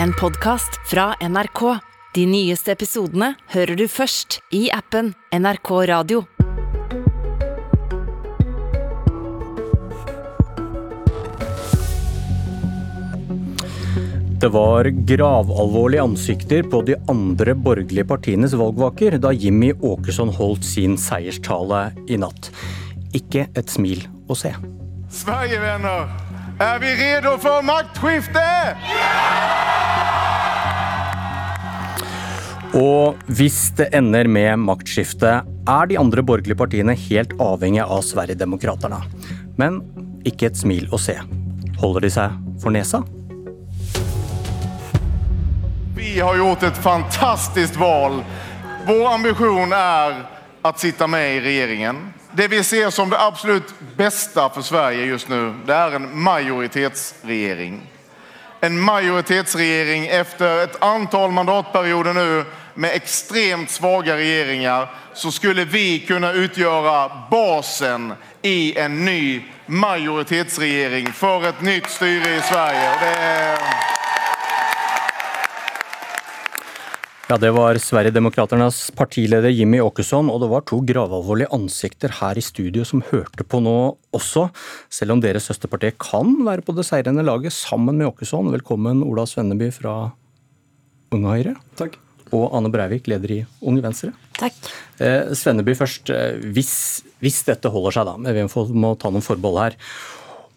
en podkast fra NRK. De nyeste episodene hører du først i appen NRK Radio. Det var gravalvorlige ansikter på de andre borgerlige partienes valgvaker da Jimmy Åkesson holdt sin seierstale i natt. Ikke et smil å se. Sverigevenner, er vi redo for maktskifte? Og hvis det ender med maktskifte, er de andre borgerlige partiene helt avhengige av Sverigedemokraterna. Men ikke et smil å se. Holder de seg for nesa? Vi har gjort et fantastisk val. Vår ambisjon er å sitte med i regjeringen. Det vi ser som det absolutt beste for Sverige just nå, det er en majoritetsregering. En majoritetsregering efter ett antal mandatperioder nu med extremt svaga regeringar så skulle vi kunna utgöra basen i en ny majoritetsregering för ett nytt styre i Sverige. Det. Ja, Det var Sverigedemokraternas partileder Jimmy Åkesson, og det var to gravalvorlige ansikter her i studio som hørte på nå også, selv om deres søsterparti kan være på det seirende laget sammen med Åkesson. Velkommen Ola Svenneby fra Unge Høyre. Takk. Og Ane Breivik, leder i Unge Venstre. Takk. Eh, Svenneby først. Eh, hvis, hvis, dette holder seg, da, men vi må ta noen forbehold her,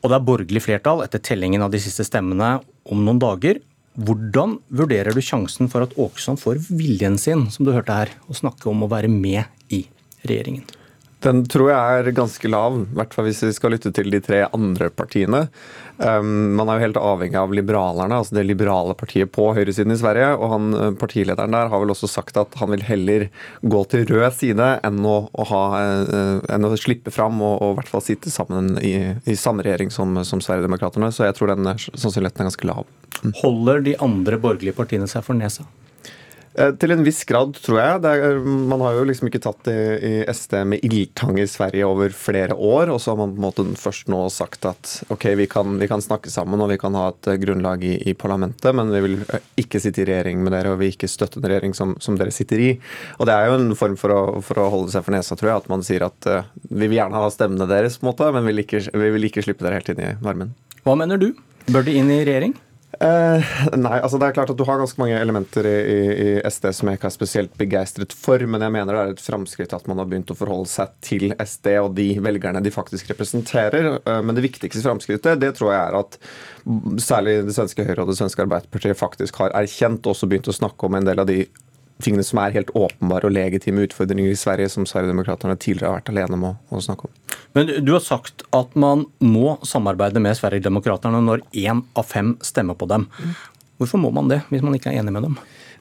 og det er borgerlig flertall etter tellingen av de siste stemmene om noen dager, hvordan vurderer du sjansen for at Åkesson får viljen sin, som du hørte her, å snakke om å være med i regjeringen? Den tror jeg er ganske lav, i hvert fall hvis vi skal lytte til de tre andre partiene. Um, man er jo helt avhengig av liberalerne, altså det liberale partiet på høyresiden i Sverige. Og han, eh, partilederen der har vel også sagt at han vil heller gå til rød side enn å, å, ha, uh, enn å slippe fram og, og, i hvert fall sitte sammen i, i samme regjering som, som Sverigedemokraterna. Så jeg tror den sannsynligheten er ganske lav. Holder de andre borgerlige partiene seg for nesa? Eh, til en viss grad, tror jeg. Er, man har jo liksom ikke tatt det i SD med ildtang i Sverige over flere år. Og så har man på en måte først nå sagt at ok, vi kan, vi kan snakke sammen og vi kan ha et eh, grunnlag i, i, parlamentet, men vi vil eh, ikke sitte i regjering med dere og vi vil ikke støtte en regjering som, som, dere sitter i. Og det er jo en form for å, for å holde seg for nesa, tror jeg. At man sier at uh, vi vil gjerne ha stemmene deres, på en måte, men vi vil ikke, vi vil ikke slippe dere helt inn i varmen. Hva mener du? Bør de inn i regjering? Uh, nei, altså det er klart at du har ganske mange elementer i, i, i, SD som jeg ikke er spesielt begeistret for, men jeg mener det er et framskritt at man har begynt å forholde seg til SD og de velgerne de faktisk representerer. Uh, men det viktigste framskrittet det tror jeg er at særlig det svenske Høyre og det svenske Arbeiderpartiet faktisk har erkjent og også begynt å snakke om en del av de tingene som er helt åpenbare og legitime utfordringer i Sverige, som Sverigedemokraterna tidligere har vært alene om å, å, snakke om. Men Du har sagt at man må samarbeide med Sverigedemokraterna når én av fem stemmer på dem. Hvorfor må man det, hvis man ikke er enig med dem?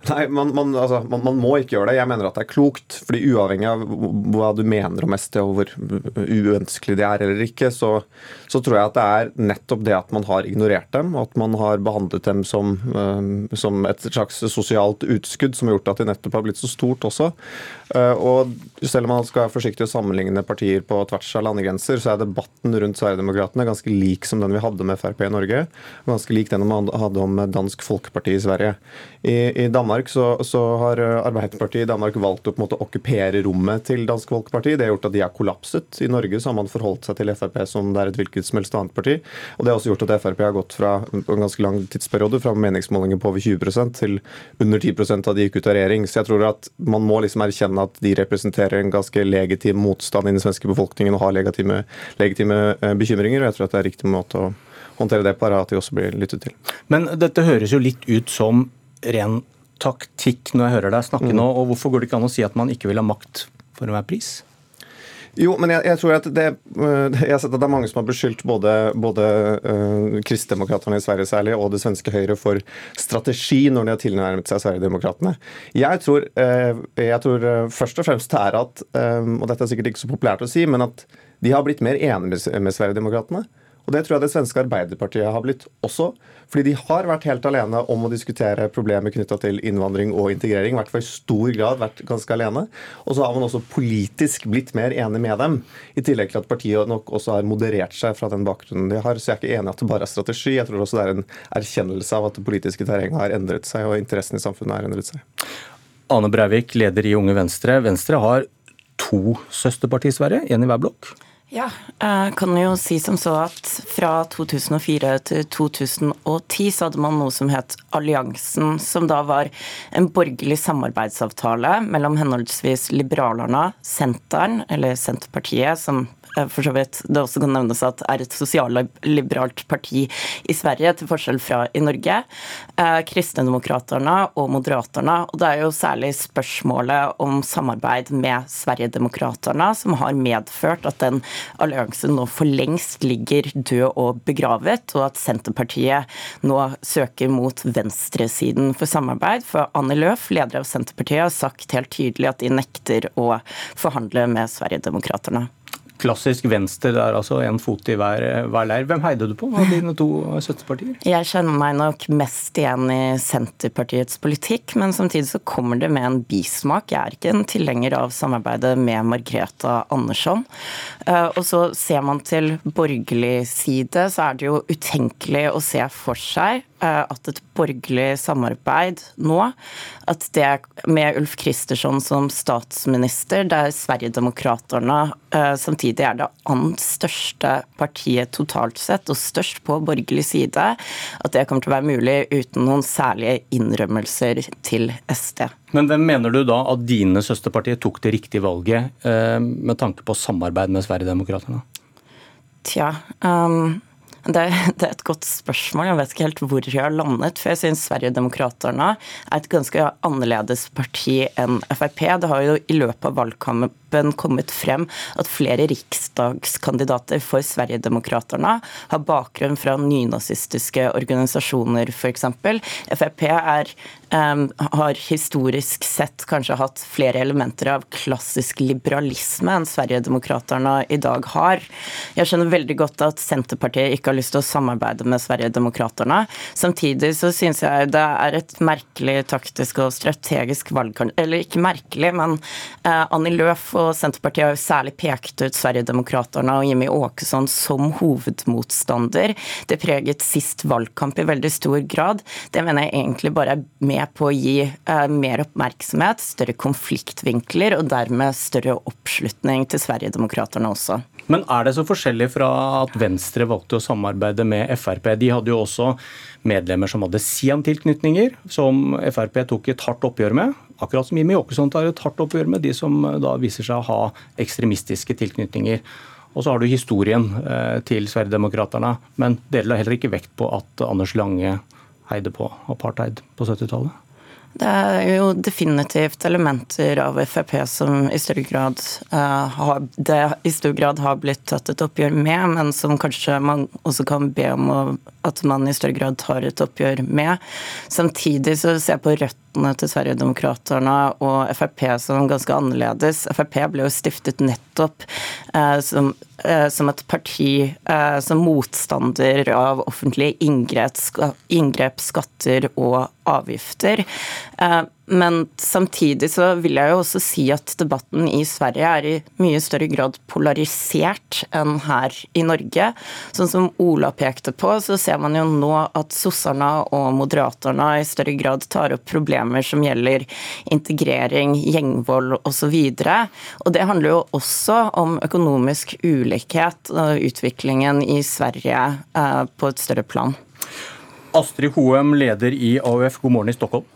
Nei, man, man, altså, man, man, må ikke gjøre det. Jeg mener at det er klokt. fordi Uavhengig av hva du mener om ST og hvor uønskelig det er eller ikke, så, så, tror jeg at det er nettopp det at man har ignorert dem, at man har behandlet dem som, som et slags sosialt utskudd som har gjort at de nettopp har blitt så stort også. Uh, og selv om man skal være forsiktig å sammenligne partier på tvers av landegrenser, så er debatten rundt Sverigedemokraterna ganske lik som den vi hadde med Frp i Norge. Ganske lik den man hadde om Dansk Folkeparti i Sverige. I, i Danmark Danmark så, så, har Arbeiderpartiet i Danmark valgt å på en måte okkupere rommet til Dansk Folkeparti. Det har gjort at de har kollapset. I Norge så har man forholdt seg til Frp som det er et hvilket som helst annet parti. Og det har også gjort at Frp har gått fra en ganske lang tidsperiode fra meningsmålinger på over 20% til under 10% av de gikk ut av regjering. Så jeg tror at man må liksom erkjenne at de representerer en ganske legitim motstand i den svenske befolkningen og har legitime, legitime eh, bekymringer. og jeg tror at det er riktig måte å håndtere det er at de også blir lyttet til. Men dette høres jo litt ut som ren taktikk når jeg hører deg snakke mm. nå, og hvorfor går det ikke an å si at man ikke vil ha makt for enhver pris? Jo, men jeg, jeg, tror at det, øh, jeg har sett at det er mange som har beskyldt både, både uh, kristdemokraterne i Sverige særlig og det svenske Høyre for strategi når de har tilnærmet seg Sverigedemokraterna. Jeg tror, uh, jeg tror først og fremst det er at, og dette er sikkert ikke så populært å si, men at de har blitt mer enige med, med Sverigedemokraterna. Og Det tror jeg det svenske Arbeiderpartiet har blitt også. Fordi de har vært helt alene om å diskutere problemer knytta til innvandring og integrering. I hvert i stor grad vært ganske alene. Og så har man også politisk blitt mer enig med dem. I tillegg til at partiet nok også har moderert seg fra den bakgrunnen de har. Så jeg er ikke enig i at det bare er strategi. Jeg tror også det er en erkjennelse av at det politiske terrenget har endret seg, og interessen i samfunnet har endret seg. Ane Breivik, leder i Unge Venstre. Venstre har to søsterparti i Sverige, én i hver blokk. Ja, jeg kan jo si som så at fra 2004 til 2010 så hadde man noe som het Alliansen, som da var en borgerlig samarbeidsavtale mellom henholdsvis Liberalerne, Senteren, eller Senterpartiet, som Eh, for så vidt det også kan nevnes at er et sosialliberalt parti i Sverige, til forskjell fra i Norge. Eh, Kristendemokraterne og Moderaterna. Og det er jo særlig spørsmålet om samarbeid med Sverigedemokraterna som har medført at den alliansen nå for lengst ligger død og begravet, og at Senterpartiet nå søker mot venstresiden for samarbeid. For Annie Løf, leder av Senterpartiet, har sagt helt tydelig at de nekter å forhandle med Sverigedemokraterna klassisk venstre der, altså en fot i hver, hver leir. Hvem heide du på av dine to støttepartier? Jeg kjenner meg nok mest igjen i Senterpartiets politikk, men samtidig så kommer det med en bismak. Jeg er ikke en tilhenger av samarbeidet med Margreta Andersson. Eh, og så ser man til borgerlig side, så er det jo utenkelig å se for seg at et borgerlig samarbeid nå, at det med Ulf Kristersson som statsminister, der Sverigedemokraterna eh, samtidig er det annet største partiet totalt sett, og størst på borgerlig side, at det kommer til å være mulig uten noen særlige innrømmelser til SD. Men hvem mener du da at dine søsterpartier tok det riktige valget eh, med tanke på samarbeid med Sverigedemokraterna? Tja um det, det, er et godt spørsmål. Jeg vet ikke helt hvor jeg har landet. For jeg syns Sverigedemokraterna er et ganske annerledes parti enn Frp. Det har jo i løpet av valgkampen kommet frem at flere riksdagskandidater for Sverigedemokraterna har bakgrunn fra nynazistiske organisasjoner, f.eks. Frp er har historisk sett kanskje hatt flere elementer av klassisk liberalisme enn Sverigedemokraterna i dag har. Jeg skjønner veldig godt at Senterpartiet ikke har lyst til å samarbeide med Sverigedemokraterna. Samtidig så syns jeg det er et merkelig taktisk og strategisk valg, eller ikke merkelig, men eh, Annie Løf og Senterpartiet har jo særlig pekt ut Sverigedemokraterna og Jimmy Åkesson som hovedmotstander. Det preget sist valgkamp i veldig stor grad. Det mener jeg egentlig bare er med på å gi eh, mer oppmerksomhet, større konfliktvinkler og dermed større oppslutning til Sverigedemokraterna også. Men er det så forskjellig fra at Venstre valgte å samarbeide med Frp? De hadde jo også medlemmer som hadde Sian-tilknytninger, som Frp tok et hardt oppgjør med. Akkurat som Jimmy Åkesson tar et hardt oppgjør med de som da viser seg å ha ekstremistiske tilknytninger. Og så har du historien eh, til Sverigedemokraterna, men dere la heller ikke vekt på at Anders Lange heide på apartheid på 70-tallet? Det er jo definitivt elementer av Frp som i større grad, uh, har, det i stor grad har blitt tatt et oppgjør med, men som kanskje man også kan be om å, at man i større grad tar et oppgjør med. Samtidig så ser jeg på røttene til Sverigedemokraterna og Frp som ganske annerledes. Frp ble jo stiftet nettopp eh, som Eh, som et parti eh, som motstander av offentlige inngrep, skatter og avgifter. Men samtidig så vil jeg jo også si at debatten i Sverige er i mye større grad polarisert enn her i Norge. Sånn som Ola pekte på, så ser man jo nå at sosserne og moderaterna i større grad tar opp problemer som gjelder integrering, gjengvold osv. Og, og det handler jo også om økonomisk ulikhet og utviklingen i Sverige eh, på et større plan. Astrid Hoem, leder i AUF, god morgen i Stockholm.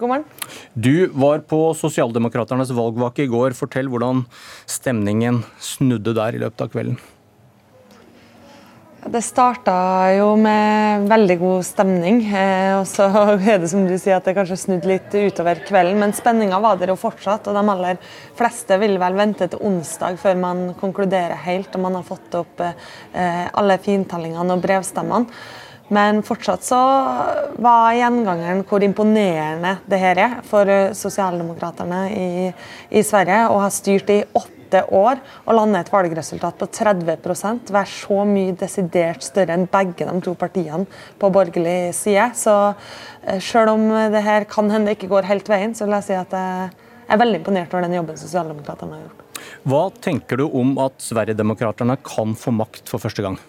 God morgen. Du var på Sosialdemokraternes valgvake i går. Fortell hvordan stemningen snudde der i løpet av kvelden. Det starta jo med veldig god stemning. Eh, og så er det som du sier at det kanskje snudd litt utover kvelden. Men spenninga var der jo fortsatt. Og de aller fleste vil vel vente til onsdag før man konkluderer helt og man har fått opp eh, alle fintellingene og brevstemmene. Men fortsatt så var gjengangeren hvor imponerende det her er for eh, sosialdemokraterne i, i Sverige. Å ha styrt i åtte år og lande et valgresultat på 30% være så mye desidert større enn begge de to partiene på borgerlig side. Så eh, selv om det her kan hende ikke går helt veien, så vil jeg si at jeg er veldig imponert over den jobben sosialdemokraterne har gjort. Hva tenker du om at Sverigedemokraterna kan få makt for første gang?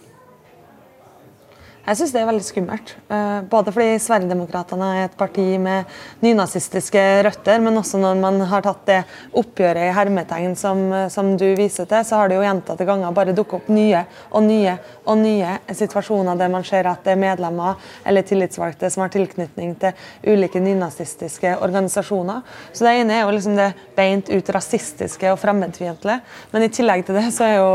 Jeg syns det er veldig skummelt. Eh, både fordi Sverigedemokraterna er et parti med nynazistiske røtter, men også når man har tatt det oppgjøret i hermetegn som, som du viser til, så har det jo gjentatte ganger bare dukket opp nye og nye og nye situasjoner der man ser at det er medlemmer eller tillitsvalgte som har tilknytning til ulike nynazistiske organisasjoner. Så det ene er jo liksom det beint ut rasistiske og fremmedfiendtlige, men i tillegg til det så er jo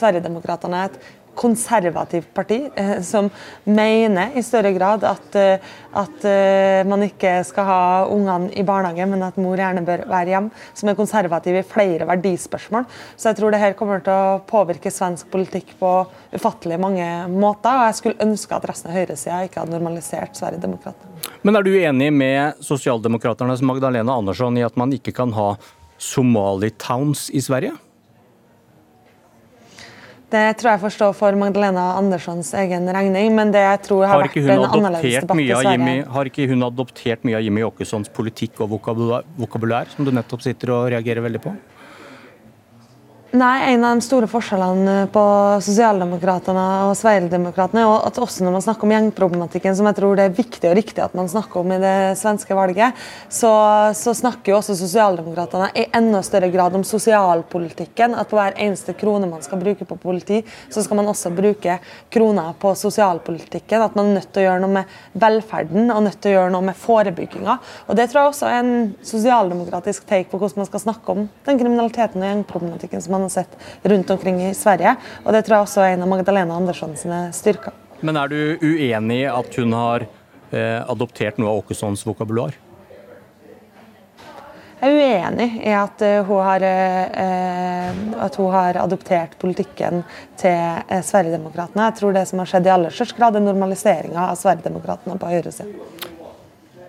Sverigedemokraterna et konservativt parti eh, som mener i større grad at, eh, at eh, man ikke skal ha ungene i barnehage, men at mor gjerne bør være hjemme. Som er konservativ i flere verdispørsmål. Så jeg tror det her kommer til å påvirke svensk politikk på ufattelig mange måter. Og jeg skulle ønske at resten av høyresida ikke hadde normalisert Sverigedemokraterna. Men er du enig med Sosialdemokraternes Magdalena Andersson i at man ikke kan ha Somali-towns i Sverige? Det tror jeg forstår for Magdalena Anderssons egen regning, men det jeg tror har, har vært en annerledes debatt i Sverige. har ikke hun adoptert mye av Jimmy Åkessons politikk og vokabulær, vokabulær, som du nettopp sitter og reagerer veldig på? Nei, En av de store forskjellene på Sosialdemokratene og Sverigedemokraterna er at også når man snakker om gjengproblematikken, som jeg tror det er viktig og riktig at man snakker om i det svenske valget, så, så snakker jo også Sosialdemokratene i enda større grad om sosialpolitikken. At på hver eneste krone man skal bruke på politi, så skal man også bruke kroner på sosialpolitikken. At man er nødt til å gjøre noe med velferden og nødt til å gjøre noe med forebygginga. Og Det tror jeg også er en sosialdemokratisk take på hvordan man skal snakke om den kriminaliteten og gjengproblematikken som man har sett rundt omkring i Sverige. Og det tror jeg også er en av Magdalena Andersson sine styrker. Men er du uenig i at hun har eh, adoptert noe av Åkessons vokabular? Jeg er uenig i at, uh, hun har, uh, at hun har adoptert politikken til uh, Sverigedemokraterna. Jeg tror det som har skjedd i aller størst grad, er normaliseringa av Sverigedemokraterna på høyresida.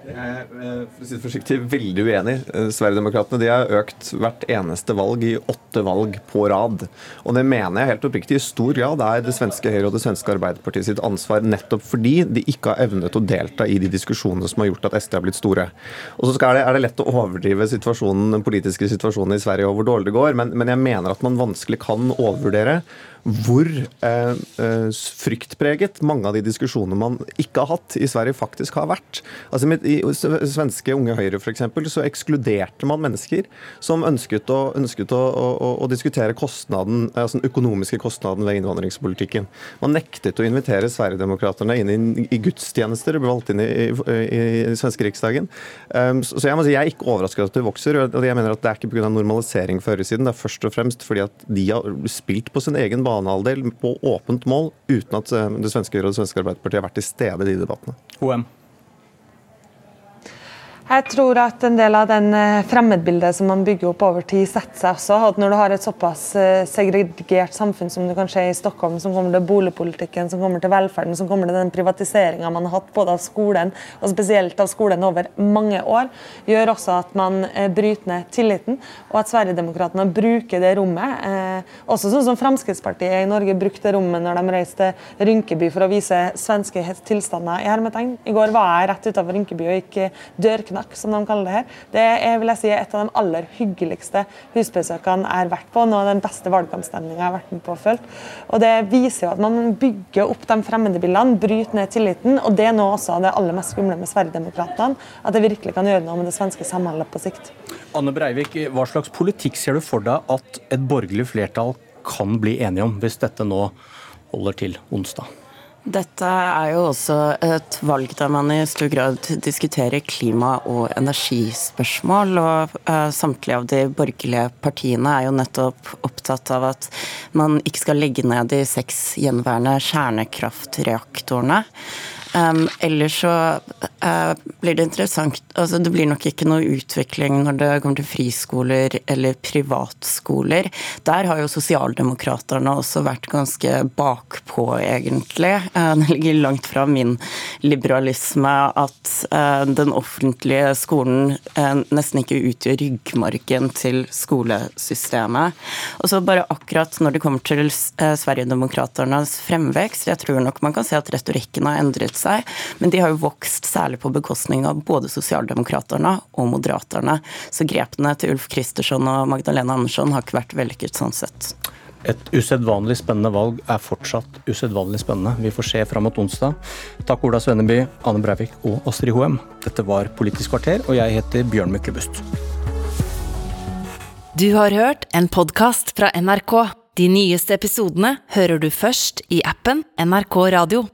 Jeg eh, for å si det forsiktig, veldig uenig. Eh, Sverigedemokraterna de har økt hvert eneste valg i åtte valg på rad. Og det mener jeg helt oppriktig i stor grad er det svenske Høyre og det svenske Arbeiderpartiet sitt ansvar, nettopp fordi de ikke har evnet å delta i de diskusjonene som har gjort at SD har blitt store. Og så er det lett å overdrive situasjonen, den politiske situasjonen i Sverige og hvor dårlig det går, men, men jeg mener at man vanskelig kan overvurdere hvor eh, eh, fryktpreget mange av de diskusjonene man ikke har hatt i Sverige, faktisk har vært. Altså I svenske Unge Høyre eksempel, så ekskluderte man mennesker som ønsket å, ønsket å, å, å diskutere kostnaden, altså den økonomiske kostnaden ved innvandringspolitikken. Man nektet å invitere Sverigedemokraterna inn i, i gudstjenester, ble valgt inn i, i, i svenske riksdagen. Um, så jeg må si jeg er ikke overrasket at det vokser. og jeg mener at Det er ikke pga. normalisering for høyresiden, det er først og fremst fordi at de har spilt på sin egen banehalvdel på åpent mål uten at eh, det svenske Høyre og det svenske Arbeiderpartiet har vært til stede i de debattene. HM. Jeg tror at en del av den eh, fremmedbildet som man bygger opp over tid, setter seg også. At når du har et såpass eh, segregert samfunn som du kan se i Stockholm, som kommer til boligpolitikken, som kommer til velferden, som kommer til den privatiseringa man har hatt både av skolen, og spesielt av skolen over mange år, gjør også at man eh, bryter ned tilliten, og at Sverigedemokraterna bruker det rommet. Også sånn som Fremskrittspartiet i Norge brukte rommet når de reiste til Rynkeby for å vise svenske tilstander i hermetegn. I går var jeg rett utenfor Rynkeby og gikk dørknapp Snakk, som de kaller det her. Det er vil jeg si, et av de aller hyggeligste husbesøkene jeg har vært på. Noe av den beste valgkampstemninga jeg har vært med på og følt. Og Det viser jo at man bygger opp de fremmede bildene, bryter ned tilliten. og Det er nå også det aller mest skumle med Sverigedemokraterna. At det virkelig kan gjøre noe med det svenske samholdet på sikt. Anne Breivik, hva slags politikk ser du for deg at et borgerlig flertall kan bli enige om, hvis dette nå holder til onsdag? Dette er jo også et valg der man i stor grad diskuterer klima- og energispørsmål. Og uh, samtlige av de borgerlige partiene er jo nettopp opptatt av at man ikke skal legge ned de seks gjenværende kjernekraftreaktorene. Um, ellers så uh, blir det interessant altså Det blir nok ikke noe utvikling når det kommer til friskoler eller privatskoler. Der har jo sosialdemokraterne også vært ganske bakpå, egentlig. Uh, det ligger langt fra min liberalisme at uh, den offentlige skolen nesten ikke utgjør ryggmargen til skolesystemet. Og så bare akkurat når det kommer til Sverigedemokraternes fremvekst, jeg tror nok man kan se at retorikken har endret seg, men de har jo vokst særlig på bekostning av både Sosialdemokraterne og Moderaterne. Så grepene til Ulf Kristersson og Magdalena Andersson har ikke vært vellykket sånn sett. Et usedvanlig spennende valg er fortsatt usedvanlig spennende. Vi får se fram mot onsdag. Takk Ola Svenneby, Ane Breivik og Astrid Hoem. Dette var Politisk kvarter, og jeg heter Bjørn Myklebust. Du har hørt en podkast fra NRK. De nyeste episodene hører du først i appen NRK Radio.